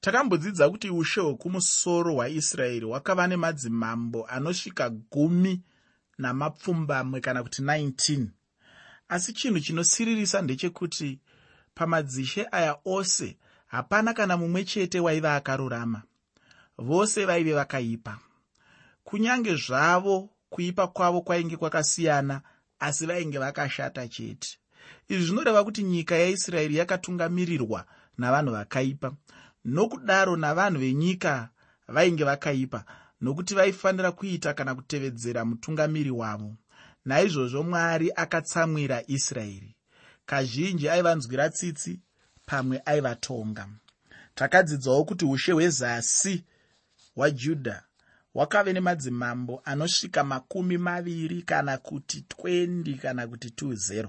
takambodzidza kuti ushe hwekumusoro hwaisraeri hwakava nemadzimambo anosvika gumi namapfumbamwe kana kuti 19 asi chinhu chinosiririsa ndechekuti pamadzishe aya ose hapana kana mumwe chete waiva akarurama. Vose vaive vakaipa. Kunyange zvavo kuipa kwavo kwainge kwakasiyana asi vainge vakashata chete. Izvi zvinoreva kuti nyika yaisraeri yakatungamirirwa navanhu vakaipa nokudaro navanhu venyika vainge vakaipa nokuti vaifanira kuita kana kutevedzera mutungamiri wavo. Naizvozvo mwari akatsamwira israeri. Kazhinji aivanzwira tsitsi pamwe aivatonga. Takadzidzawo kuti ushe hwezasi hwajudha hwakave nemadzimambo anosvika makumi maviri kana kuti 20 kana kuti 20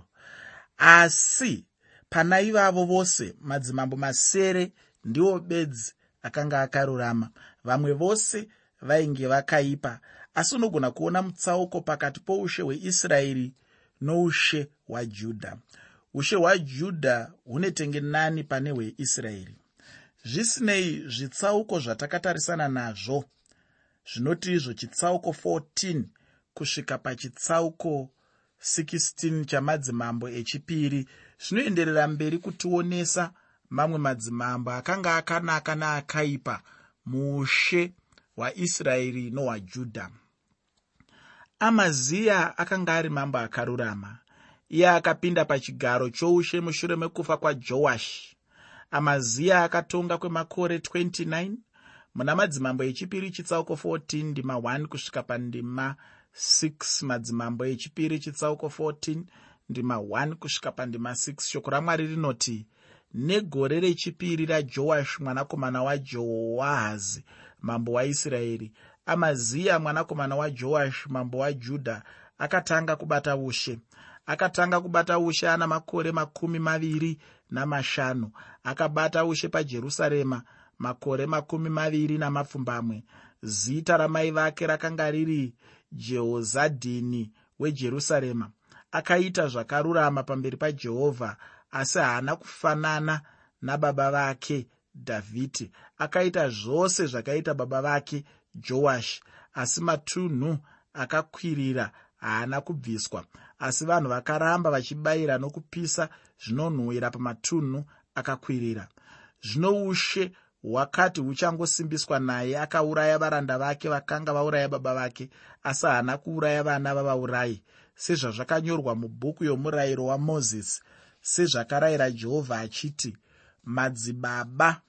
asi pana ivavo vose madzimambo masere ndiwo bedzi akanga akarurama. Vamwe vose vainge vakaipa. Asi unogona kuona mutsauko pakati poushe hweisraeri noushe hwajudha ushe hwajudha hune tengenani pane hweisraeri. Zvisinei zvitsauko zvatakatarisana nazvo zvinoti izvo chitsauko 14 kusvika pachitsauko 16 chamadzimambo echipiri zvinoenderera mberi kutionesa mamwe madzimambo akanga akanaka neakaipa muushe hwaisraeri nohwajudha amaziya akanga ari mambo akarurama. Iye akapinda pachigaro choushe mushure mekufa kwajoashi amaziya akatonga kwemakore 29 muna madzimambo echipiri chitsauko 14 ndima 1 kusvika pandima 6 madzimambo echipiri chitsauko 14 ndima 1 kusvika pandima 6 shoko ramwari rinoti negore rechipiri rajoashi mwanakomana wajehoahazi mambo waisraeri. Amaziya mwanakomana wajoashi mambo wajudha akatanga kubata ushe. Akatanga kubata ushe ana makore makumi maviri namashanu. Akabata ushe pajerusarema makore makumi maviri namapfumbamwe. Zita ramai vake rakanga riri jehozadhini wejerusarema. Akaita zvakarurama pamberi pajehovha asi haana kufanana nababa vake dhavhidhi akaita zvose zvakaita baba vake joashi asi matunhu akakwirira haana kubviswa. Asi vanhu vakaramba vachibayira nokupisa zvinonhuhwira pamatunhu akakwirira. Zvino ushe hwakati huchangosimbiswa naye akauraya varanda vake vakanga vauraya baba vake asi haana kuuraya vana vavaurayi sezvazvakanyorwa mubhuku yomurayiro wamozisi sezvakarayira jehovha achiti madzibaba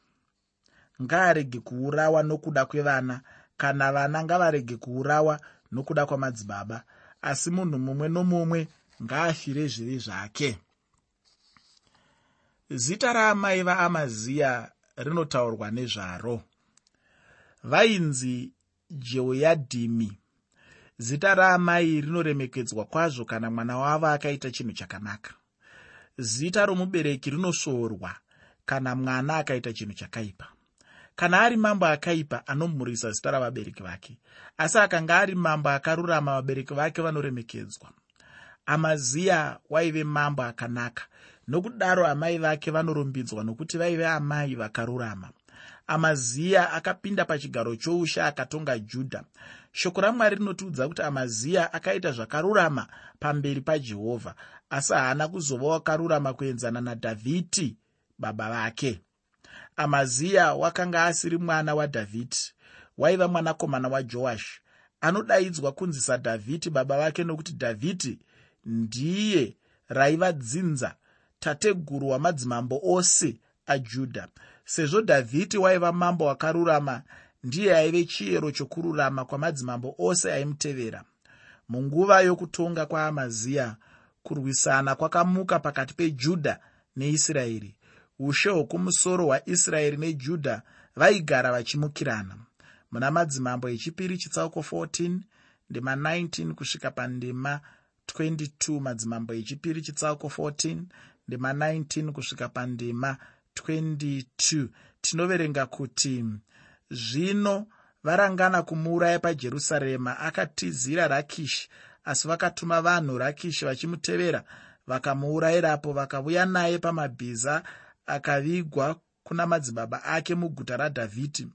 ngaarege kuurawa nokuda kwevana. Kana vana ngavarege kuurawa nokuda kwamadzibaba. Asi munhu mumwe nomumwe ngaafire zvivi zvake. Zita raamai vaamaziya rinotaurwa nezvaro. Vainzi jehoyadhimi. Zita raamai rinoremekedzwa kwazvo kana mwana wavo akaita chinhu chakanaka zita romubereki rinosvoorwa kana mwana akaita chinhu chakaipa. Kana ari mambo akaipa anomhurisa zita ravabereki vake. Asi akanga ari mambo akarurama vabereki vake vanoremekedzwa. Amaziya waive mambo akanaka. Nokudaro amai vake vanorumbidzwa nokuti vaive amai vakarurama amaziya akapinda pachigaro choushe akatonga judha shoko ramwari rinotiudza kuti amaziya akaita zvakarurama pamberi pajehovha asi haana kuzova wakarurama kuenzana nadhavhidhi baba vake. Amaziya wakanga asiri mwana wadhavhidhi waiva mwanakomana wajoashi anodaidzwa kunzi sadhavhidhi baba vake nokuti dhavhidhi ndiye raivadzinza tateguru wamadzimambo ose ajudha sezvo dhavhidhi waiva mambo wakarurama ndiye aive chiyero chokururama kwamadzimambo ose aimutevera. Munguva yokutonga kwaamaziya kurwisana kwakamuka pakati pejudha neisraeri. Ushe hwokumusoro hwaisraeri nejudha vaigara vachimukirana. Muna madzimambo echipiri chitsauko 14 ndima 19 kusvika pandima 22 madzimambo echipiri chitsauko 14 ndima 19 kusvika pandima 22 tinoverenga kuti zvino varangana kumuuraya pajerusarema akatizira rakishi asi vakatuma vanhu rakishi vachimutevera vakamuurayirapo vakauya naye pamabhiza akavigwa kuna madzibaba ake muguta radhavhidhi.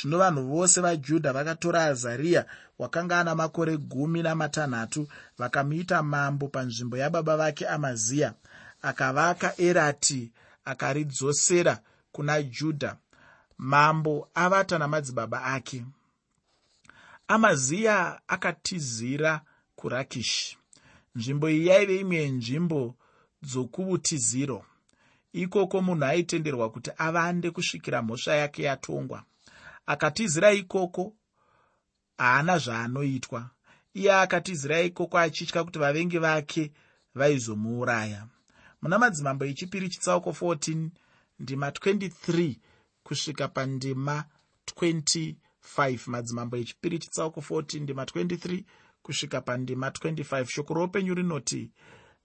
Zvino vanhu vose vajudha vakatora azariya wakanga ana makore gumi namatanhatu vakamuita mambo panzvimbo yababa vake amaziya akavaka erati akaridzosera kuna judha mambo avata namadzibaba ake. Amaziya akatizira kurakishi. Nzvimbo iyi yaive imwe yenzvimbo dzokuutiziro ikoko munhu aitenderwa kuti avande kusvikira mhosva yake yatongwa. Akatizira ikoko haana zvaanoitwa. Iye akatizira ikoko achitya kuti vavengi vake vaizomuuraya muna madzimambo echipiri chitsauko 14 ndima 23 kusvika pandima 25 madzimambo echipiri chitsauko 14 ndima 23 kusvika pandima 25 shoko roupenyu rinoti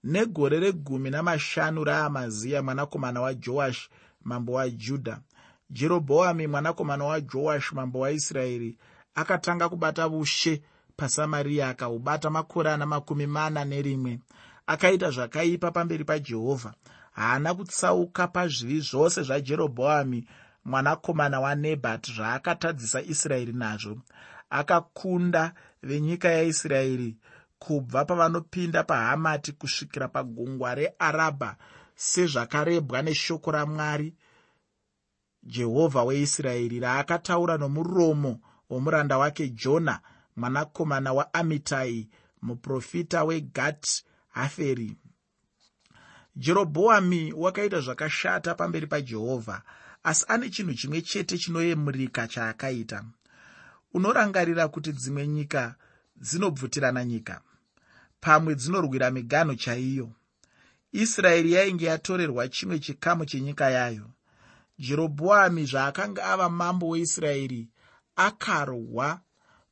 negore regumi namashanu raamaziya mwanakomana wajoashi mambo wajudha jerobhoami mwanakomana wajoashi mambo waisraeri akatanga kubata ushe pasamariya akahubata makore ana makumi mana nerimwe akaita zvakaipa pamberi pajehovha. Haana kutsauka pazvivi zvose zvajerobhoami mwanakomana wanebhati zvaakatadzisa israeri nazvo. Akakunda venyika yaisraeri kubva pavanopinda pahamati kusvikira pagungwa rearabha sezvakarebwa neshoko ramwari jehovha weisraeri raakataura nomuromo womuranda wake jona mwanakomana waamitai muprofita wegati haferi. Jerobhoami wakaita zvakashata pamberi pajehovha asi ane chinhu chimwe chete chinoyemurika chaakaita. Unorangarira kuti dzimwe nyika dzinobvutirana nyika. Pamwe dzinorwira miganho chaiyo. Israeri yainge yatorerwa chimwe chikamu chenyika yayo. Jerobhoami zvaakanga ava mambo weisraeri akarwa.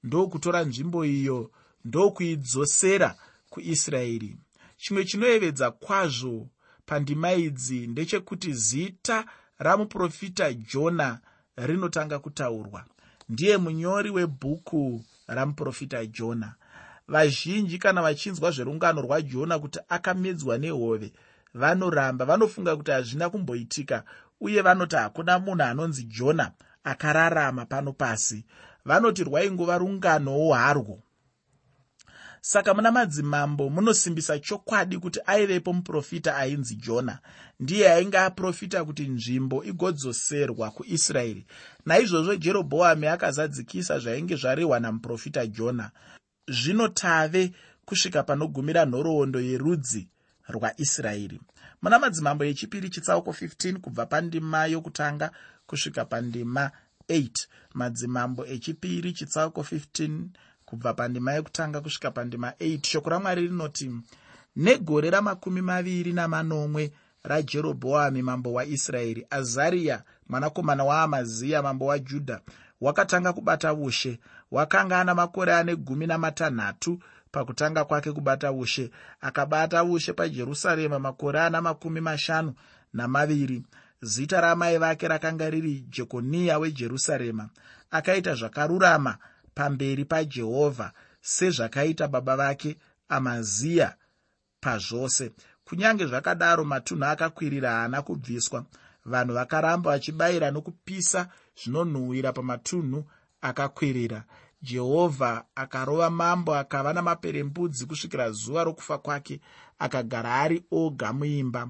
Ndokutora nzvimbo iyo ndokuidzosera kuisraeri chimwe chinoyevedza kwazvo pandima idzi ndechekuti zita ramuprofita jona rinotanga kutaurwa. Ndiye munyori webhuku ramuprofita jona. Vazhinji kana vachinzwa zverungano rwajona kuti akamedzwa nehove vanoramba vanofunga kuti hazvina kumboitika uye vanoti hakuna munhu anonzi jona akararama pano pasi. Vanoti rwaingova runganowo harwo saka muna madzimambo munosimbisa chokwadi kuti aivepo muprofita ainzi jona. Ndiye ainge aprofita kuti nzvimbo igodzoserwa kuisraeri. Naizvozvo jerobhoami akazadzikisa zvainge zvarehwa namuprofita jona. Zvino tave kusvika panogumira nhoroondo yerudzi rwaisraeri muna madzimambo echipiri chitsauko 15 kubva pandima yokutanga kusvika pandima 8 madzimambo echipiri chitsauko 15 kubva pandima yekutanga kusvika pandima 8 shoko ramwari rinoti negore ramakumi maviri namanomwe rajerobhoami mambo waisraeri azariya mwanakomana waamaziya mambo wajudha wakatanga kubata ushe. Wakanga ana makore ane gumi namatanhatu pakutanga kwake kubata ushe. Akabata ushe pajerusarema makore ana makumi mashanu namaviri. Zita ramai vake rakanga riri jekoniya wejerusarema. Akaita zvakarurama pamberi pajehovha sezvakaita baba vake amaziya pazvose. Kunyange zvakadaro matunhu akakwirira haana kubviswa. Vanhu vakaramba vachibayira nokupisa zvinonhuhwira pamatunhu akakwirira. Jehovha akarova mambo akava namaperembudzi kusvikira zuva rokufa kwake akagara ari oga muimba.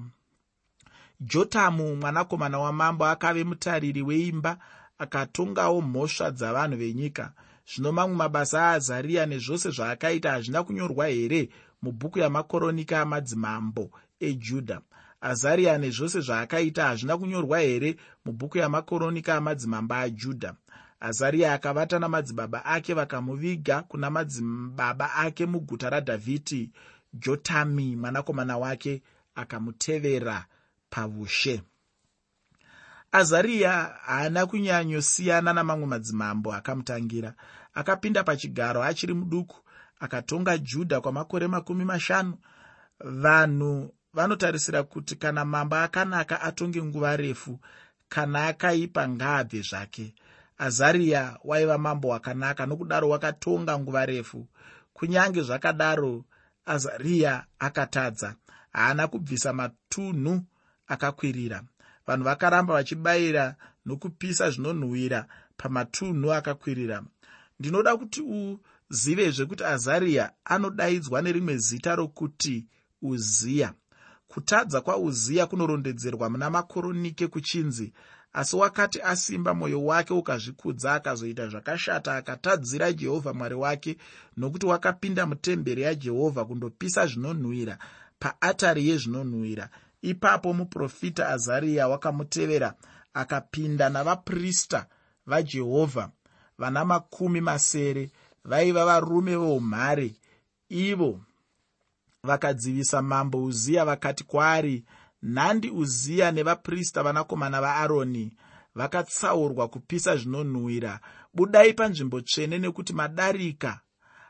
Jotamu mwanakomana wamambo akave mutariri weimba akatongawo mhosva dzavanhu venyika zvino mamwe mabasa aazariya nezvose zvaakaita hazvina kunyorwa here? Mubhuku yamakoronika amadzimambo ejudha. Azariya nezvose zvaakaita hazvina kunyorwa here? Mubhuku yamakoronika amadzimambo ajudha. Azariya akavata namadzibaba ake vakamuviga kuna madzibaba ake muguta radhavhidhi. Jotami mwanakomana wake akamutevera paushe azariya haana kunyanyosiyana namamwe madzimambo akamutangira. Akapinda pachigaro achiri muduku akatonga judha kwamakore makumi mashanu. Vanhu vanotarisira kuti kana mambo akanaka atonge nguva refu kana akaipa ngaabve zvake. Azariya waiva mambo wakanaka nokudaro wakatonga nguva refu. Kunyange zvakadaro azariya akatadza. Haana kubvisa matunhu akakwirira vanhu vakaramba vachibayira nokupisa zvinonhuhwira pamatunhu akakwirira. Ndinoda kuti uzivezve kuti azariya anodaidzwa nerimwe zita rokuti uziya kutadza kwauziya kunorondedzerwa muna makoronike kuchinzi asi wakati asimba mwoyo wake ukazvikudza akazoita zvakashata akatadzira jehovha mwari wake nokuti wakapinda mutemberi yajehovha kundopisa zvinonhuhwira paatari yezvinonhuhwira ipapo muprofita azariya wakamutevera akapinda navaprista vajehovha vana makumi masere vaiva varume voumhare. Ivo vakadzivisa mambo uziya vakati kwaari nhandi uziya nevaprista vanakomana vaaroni vakatsaurwa kupisa zvinonhuhwira. Budai panzvimbo tsvene nekuti madarika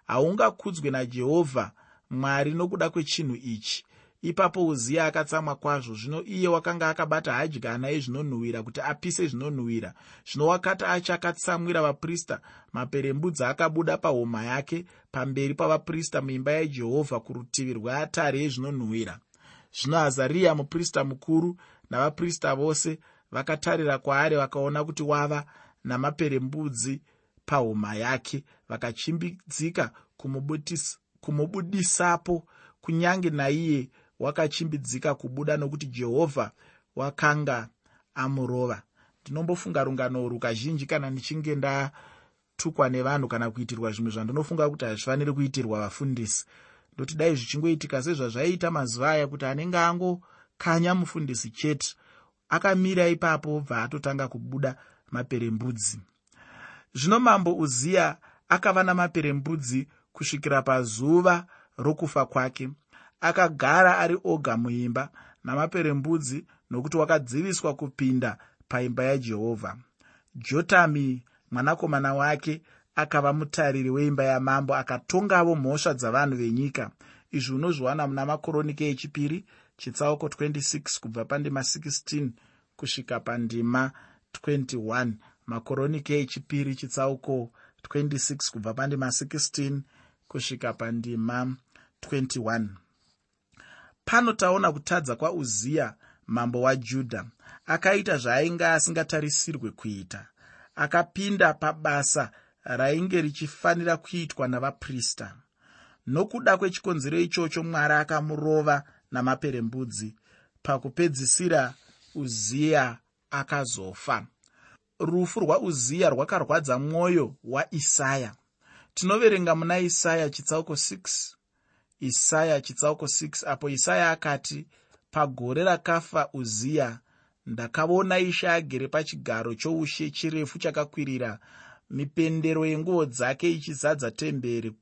haungakudzwe najehovha mwari nokuda kwechinhu ichi ipapo uziya akatsamwa kwazvo. Zvino iye wakanga akabata hadyana yezvinonhuhwira kuti apise zvinonhuhwira. Zvino wakati achakatsamwira vaprista maperembudzi akabuda pahoma yake pamberi pavaprista muimba yajehovha kurutivi rweatare yezvinonhuhwira. Zvino azariya muprista mukuru navaprista vose vakatarira kwaari vakaona kuti wava namaperembudzi pahoma yake. Vakachimbidzika kumubudisapo kunyange naiye wakachimbidzika kubuda nokuti jehovha wakanga amurova. Ndinombofunga rungano urwu kazhinji kana ndichinge ndatukwa nevanhu kana kuitirwa zvimwe zvandinofunga kuti hazvifaniri kuitirwa vafundisi. Ndoti dai zvichingoitika sezvazvaiita mazuva aya kuti anenge angokanya mufundisi chete akamira ipapo bva atotanga kubuda maperembudzi. Zvino mambo uziya akava namaperembudzi kusvikira pazuva rokufa kwake akagara ari oga muimba namaperembudzi nokuti wakadziviswa kupinda paimba yajehovha jotami mwanakomana wake akava mutariri weimba yamambo akatongavo mhosva dzavanhu venyika. Izvi unozviwana muna makoronike echipiri chitsauko 26 kubva pandima 16 kusvika pandima 21 makoronike echipiri chitsauko 26 kubva pandima 16 kusvika pandima 21 pano taona kutadza kwauziya mambo wajudha akaita zvaainge asingatarisirwe kuita akapinda pabasa rainge richifanira kuitwa navaprista. Nokuda kwechikonzero ichocho mwari akamurova namaperembudzi pakupedzisira uziya akazofa. Rufu rwauziya rwakarwadza mwoyo waisaya tinoverenga muna isaya chitsauko 6 isaya chitsauko 6 apo isaya akati pagore rakafa uziya ndakaona ishe agere pachigaro choushe chirefu chakakwirira mipendero yenguo dzake ichizadza temberi.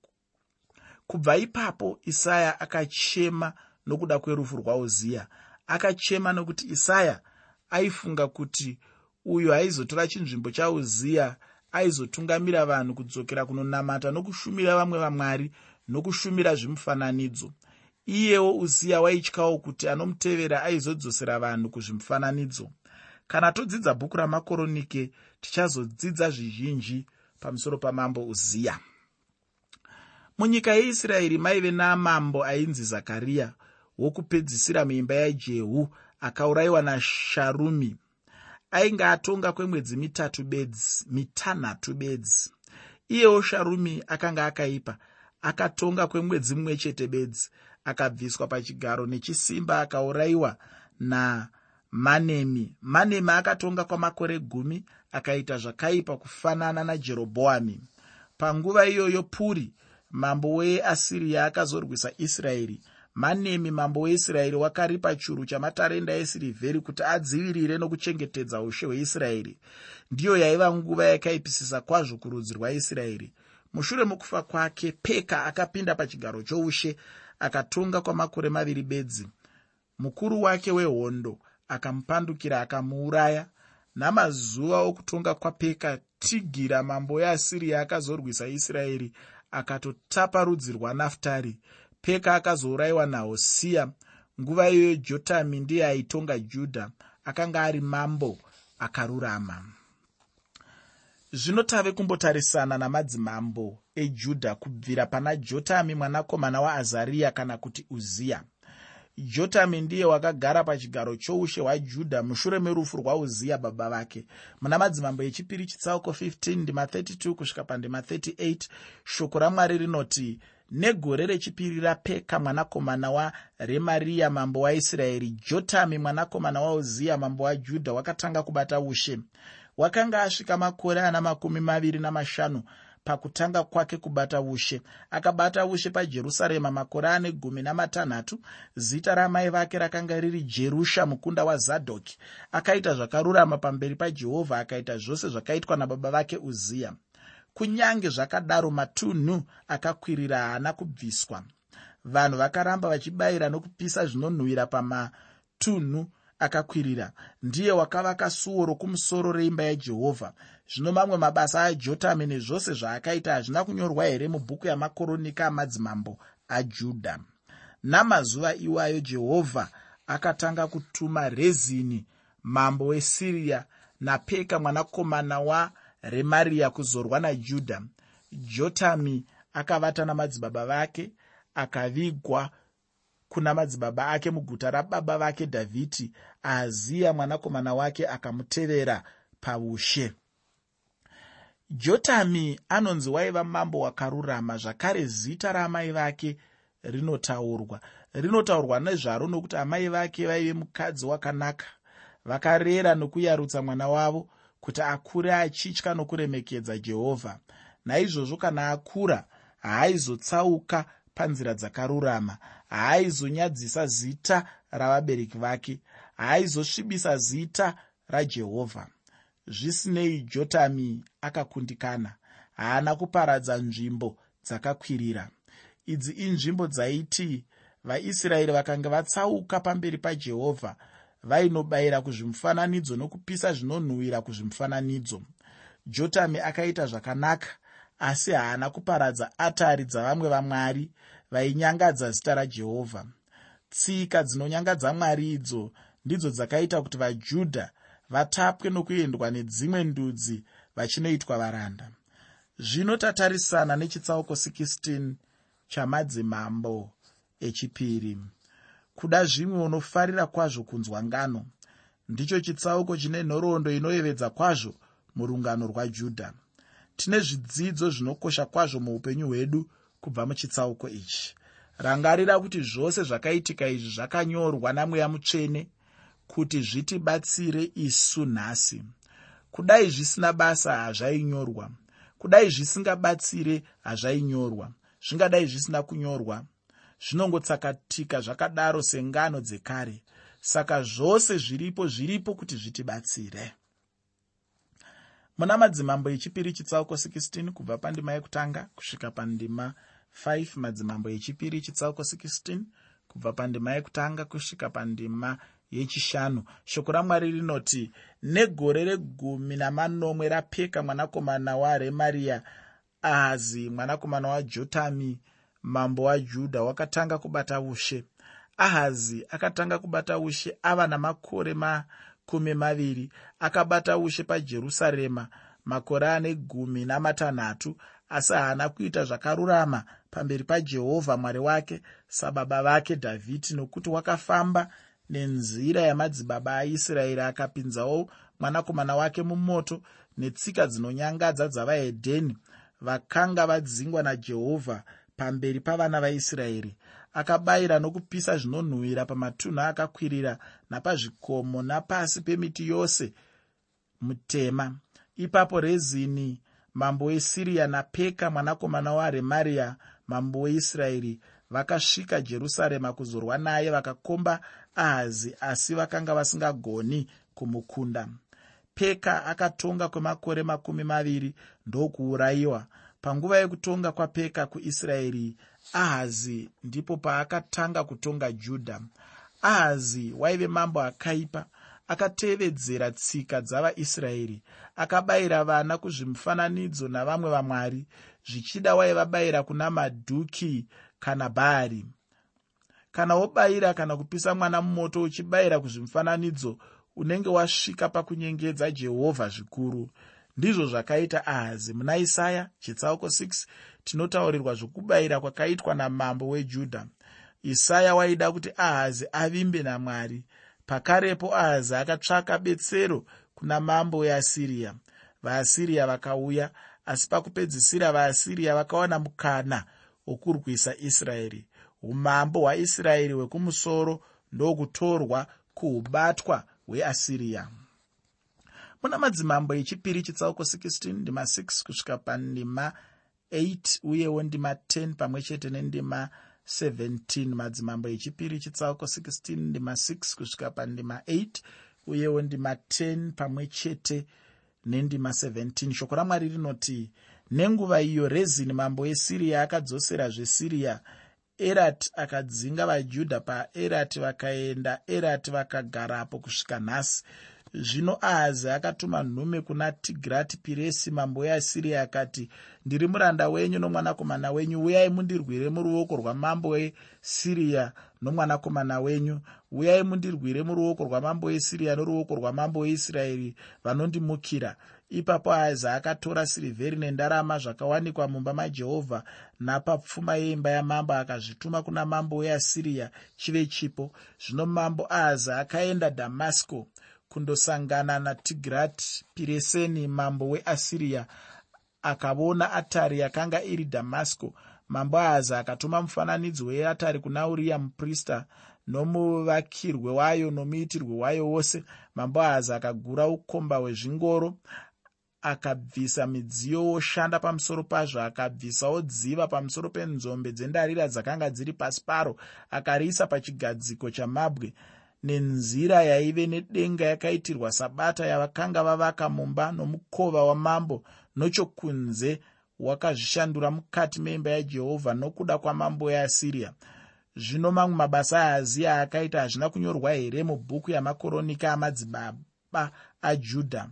Kubva ipapo isaya akachema nokuda kwerufu rwauziya akachema nokuti isaya aifunga kuti uyo aizotora chinzvimbo chauziya aizotungamira vanhu kudzokera kunonamata nokushumira vamwe vamwari nokushumira zvimufananidzo. Iyewo uziya waityawo kuti anomutevera aizodzosera vanhu kuzvimufananidzo. Kana todzidza bhuku ramakoronike tichazodzidza zvizhinji pamusoro pamambo uziya. Munyika yeisraeri maive namambo ainzi zakariya wokupedzisira muimba yajehu akaurayiwa nasharumi. Ainge atonga kwemwedzi mitatu bedzi mitanhatu bedzi. Iyewo sharumi akanga akaipa akatonga kwemwedzi mumwe chete bedzi akabviswa pachigaro nechisimba akaurayiwa namanemi. Manemi akatonga kwamakore gumi akaita zvakaipa kufanana najerobhoami panguva iyoyo puri mambo weasiriya akazorwisa israeri. Manemi mambo weisraeri wakaripa churu chamatarenda esirivheri kuti adzivirire nokuchengetedza ushe hweisraeri. Ndiyo yaiva nguva yakaipisisa kwazvo kurudzi rwaisraeri mushure mokufa kwake peka akapinda pachigaro choushe akatonga kwamakore maviri bedzi. Mukuru wake wehondo akamupandukira akamuuraya namazuva okutonga kwapeka tigira mambo yeasiriya akazorwisa israeri akatotapa rudzi rwanaftari peka akazourayiwa nahosiya nguva iyoyo jotami ndiye aitonga judha akanga ari mambo akarurama zvino tave kumbotarisana namadzimambo ejudha kubvira pana jotami mwanakomana waazariya kana kuti uziya jotami ndiye wakagara pachigaro choushe hwajudha mushure merufu rwauziya baba vake. Muna madzimambo echipiri chitsauko 15 ndima 32 kusvika pandima 38 shoko ramwari rinoti negore rechipiri rapeka mwanakomana waremariya mambo waisraeri jotami mwanakomana wauziya mambo wajudha wakatanga kubata ushe wakanga asvika makore ana makumi maviri namashanu pakutanga kwake kubata ushe. Akabata ushe pajerusarema makore ane gumi namatanhatu zita ramai vake rakanga riri jerusha mukunda wazadhoki akaita zvakarurama pamberi pajehovha akaita zvose zvakaitwa nababa vake uziya kunyange zvakadaro matunhu akakwirira haana kubviswa. Vanhu vakaramba vachibayira nokupisa zvinonhuhwira pamatunhu akakwirira ndiye wakavaka suo rokumusoro reimba yajehovha. Zvino mamwe mabasa ajotami nezvose zvaakaita hazvina kunyorwa here mubhuku yamakoronika amadzimambo ajudha. Namazuva iwayo jehovha akatanga kutuma rezini mambo wesiriya napeka mwanakomana waremariya kuzorwa najudha. Jotami akavata namadzibaba vake akavigwa kuna madzibaba ake muguta rababa vake dhavhidhi ahaziya mwanakomana wake akamutevera paushe. Jotami anonzi waiva mambo wakarurama zvakare zita raamai vake rinotaurwa. Rinotaurwa nezvaro nokuti amai vake vaive mukadzi wakanaka. Vakarera nokuyarutsa mwana wavo kuti akure achitya nokuremekedza jehovha. Naizvozvo kana akura haaizotsauka panzira dzakarurama. Haaizonyadzisa zita ravabereki vake haaizosvibisa zita rajehovha zvisinei jotami akakundikana. Haana kuparadza nzvimbo dzakakwirira. Idzi inzvimbo dzaiti vaisraeri vakanga vatsauka pamberi pajehovha vainobayira kuzvimufananidzo nokupisa zvinonhuhwira kuzvimufananidzo. Jotami akaita zvakanaka asi haana kuparadza atari dzavamwe vamwari vainyangadza zita rajehovha tsika dzinonyangadza mwari idzo ndidzo dzakaita kuti vajudha vatapwe nokuendwa nedzimwe ndudzi vachinoitwa varanda. Zvino tatarisana nechitsauko 16 chamadzimambo echipiri. Kuda zvimwe unofarira kwazvo kunzwa ngano. Ndicho chitsauko chine nhoroondo inoyevedza kwazvo murungano rwajudha. Tine zvidzidzo zvinokosha kwazvo muupenyu hwedu kubva muchitsauko ichi. Rangarira kuti zvose zvakaitika izvi zvakanyorwa namweya mutsvene kuti zvitibatsire isu nhasi. Kudai zvisina basa hazvainyorwa. Kudai zvisingabatsire hazvainyorwa. Zvingadai zvisina kunyorwa. Zvinongotsakatika zvakadaro sengano dzekare. Saka zvose zviripo zviripo kuti zvitibatsire. Muna madzimambo echipiri chitsauko 16 kubva pandima yekutanga kusvika pandima 5 madzimambo echipiri chitsauko 16 kubva pandima yekutanga kusvika pandima yechishanu. Shoko ramwari rinoti negore regumi namanomwe rapeka mwanakomana waremariya ahazi mwanakomana wajotami mambo wajudha wakatanga kubata ushe. Ahazi akatanga kubata ushe ava namakore makumi maviri akabata ushe pajerusarema makore ane gumi namatanhatu asi haana kuita zvakarurama pamberi pajehovha mwari wake sababa vake dhavhidhi nokuti wakafamba nenzira yamadzibaba aisraeri akapinzawo mwanakomana wake mumoto netsika dzinonyangadza dzavahedheni vakanga vadzingwa najehovha pamberi pavana vaisraeri. Akabayira nokupisa zvinonhuhwira pamatunhu akakwirira napazvikomo napasi pemiti yose mutema. Ipapo rezini mambo wesiriya napeka mwanakomana waremariya mambo weisraeri vakasvika jerusarema kuzorwa naye vakakomba ahazi asi vakanga vasingagoni kumukunda. Peka akatonga kwemakore makumi maviri ndokuurayiwa. Panguva yekutonga kwapeka kuisraeri ahazi ndipo paakatanga kutonga judha ahazi waive mambo akaipa akatevedzera tsika dzavaisraeri akabayira vana kuzvimufananidzo navamwe vamwari zvichida waivabayira kuna madhuki kana bhaari kana wobayira kana kupisa mwana mumoto uchibayira kuzvimufananidzo unenge wasvika pakunyengedza jehovha zvikuru. Ndizvo zvakaita ahazi muna isaya chitsauko 6 tinotaurirwa zvokubayira kwakaitwa namambo wejudha. Isaya waida kuti ahazi avimbe namwari. Pakarepo ahazi akatsvaka betsero kuna mambo weasiriya vaasiriya vakauya asi pakupedzisira vaasiriya vakawana mukana wokurwisa israeri umambo hwaisraeri hwekumusoro ndokutorwa kuubatwa hweasiriya muna madzimambo echipiri chitsauko 16 ndima 6 kusvika pandima 8 uyewo ndima 10 pamwe chete nendima 17 madzimambo echipiri chitsauko 16 ndima 6 kusvika pandima 8 uyewo ndima 10 pamwe chete nendima 17 shoko ramwari rinoti nenguva iyo rezini mambo esiriya akadzosera zvesiriya erati akadzinga vajudha paerati vakaenda erati vakagarapo kusvika nhasi. Zvino ahazi akatuma nhume kuna tigirati piresi mambo weasiriya akati ndiri muranda wenyu nomwanakomana wenyu. Uyai mundirwire muruoko rwamambo wesiriya nomwanakomana wenyu. Uyai mundirwire muruoko rwamambo wesiriya noruoko rwamambo weisraeri vanondimukira. Ipapo ahaza akatora sirivheri nendarama zvakawanikwa mumba majehovha napapfuma yeimba yamambo akazvituma kuna mambo weasiriya chive chipo. Zvino mambo ahaza akaenda dhamasiko kundosangana natigirati pireseni mambo weasiriya akavona atari yakanga iri dhamasiko mambo ahaza akatuma mufananidzo weatari kuna uriya muprista nomuvakirwe wayo nomuitirwe wayo wose. Mambo ahaza akagura ukomba hwezvingoro akabvisa midziyo woshanda pamusoro pazvo akabvisawo dziva pamusoro penzombe dzendarira dzakanga dziri pasi paro akariisa pachigadziko chamabwe nenzira yaive nedenga yakaitirwa sabata yavakanga vavaka mumba nomukova wamambo. Nochokunze wakazvishandura mukati meimba yajehovha nokuda kwamambo yeasiriya zvino mamwe mabasa ahaziya akaita hazvina kunyorwa here mubhuku yamakoronika amadzibaba ajudha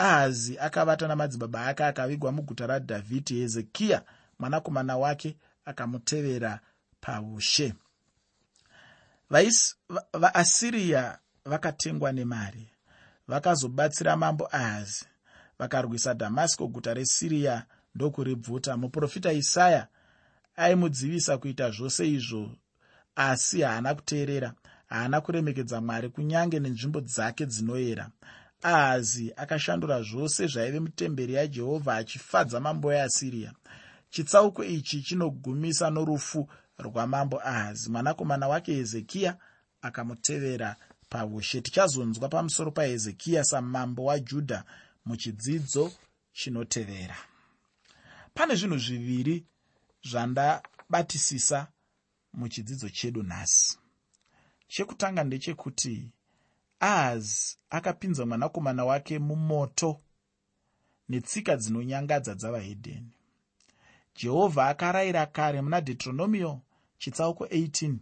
ahazi akavata namadzibaba ake akavigwa muguta radhavhidhi hezekiya mwanakomana wake akamutevera paushe. Vaasiriya vakatengwa nemari vakazobatsira mambo ahazi. Vakarwisa dhamasiko guta resiriya ndokuribvuta. Muprofita isaya aimudzivisa kuita zvose izvo asi haana kuteerera haana kuremekedza mwari kunyange nenzvimbo dzake dzinoyera ahazi akashandura zvose zvaive mutemberi yajehovha achifadza mambo easiriya chitsauko ichi chinogumisa norufu rwamambo ahazi. Mwanakomana wake hezekiya akamutevera paushe. Tichazonzwa pamusoro pahezekiya samambo wajudha muchidzidzo chinotevera. Pane zvinhu zviviri zvandabatisisa muchidzidzo chedu nhasi. Chekutanga ndechekuti ahazi akapinza mwanakomana wake mumoto netsika dzinonyangadza dzavahedheni. Jehovha akarayira kare muna deuteronomio chitsauko 18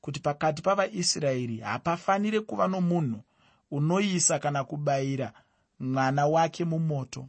kuti pakati pavaisraeri hapafaniri kuva nomunhu unoisa kana kubayira mwana wake mumoto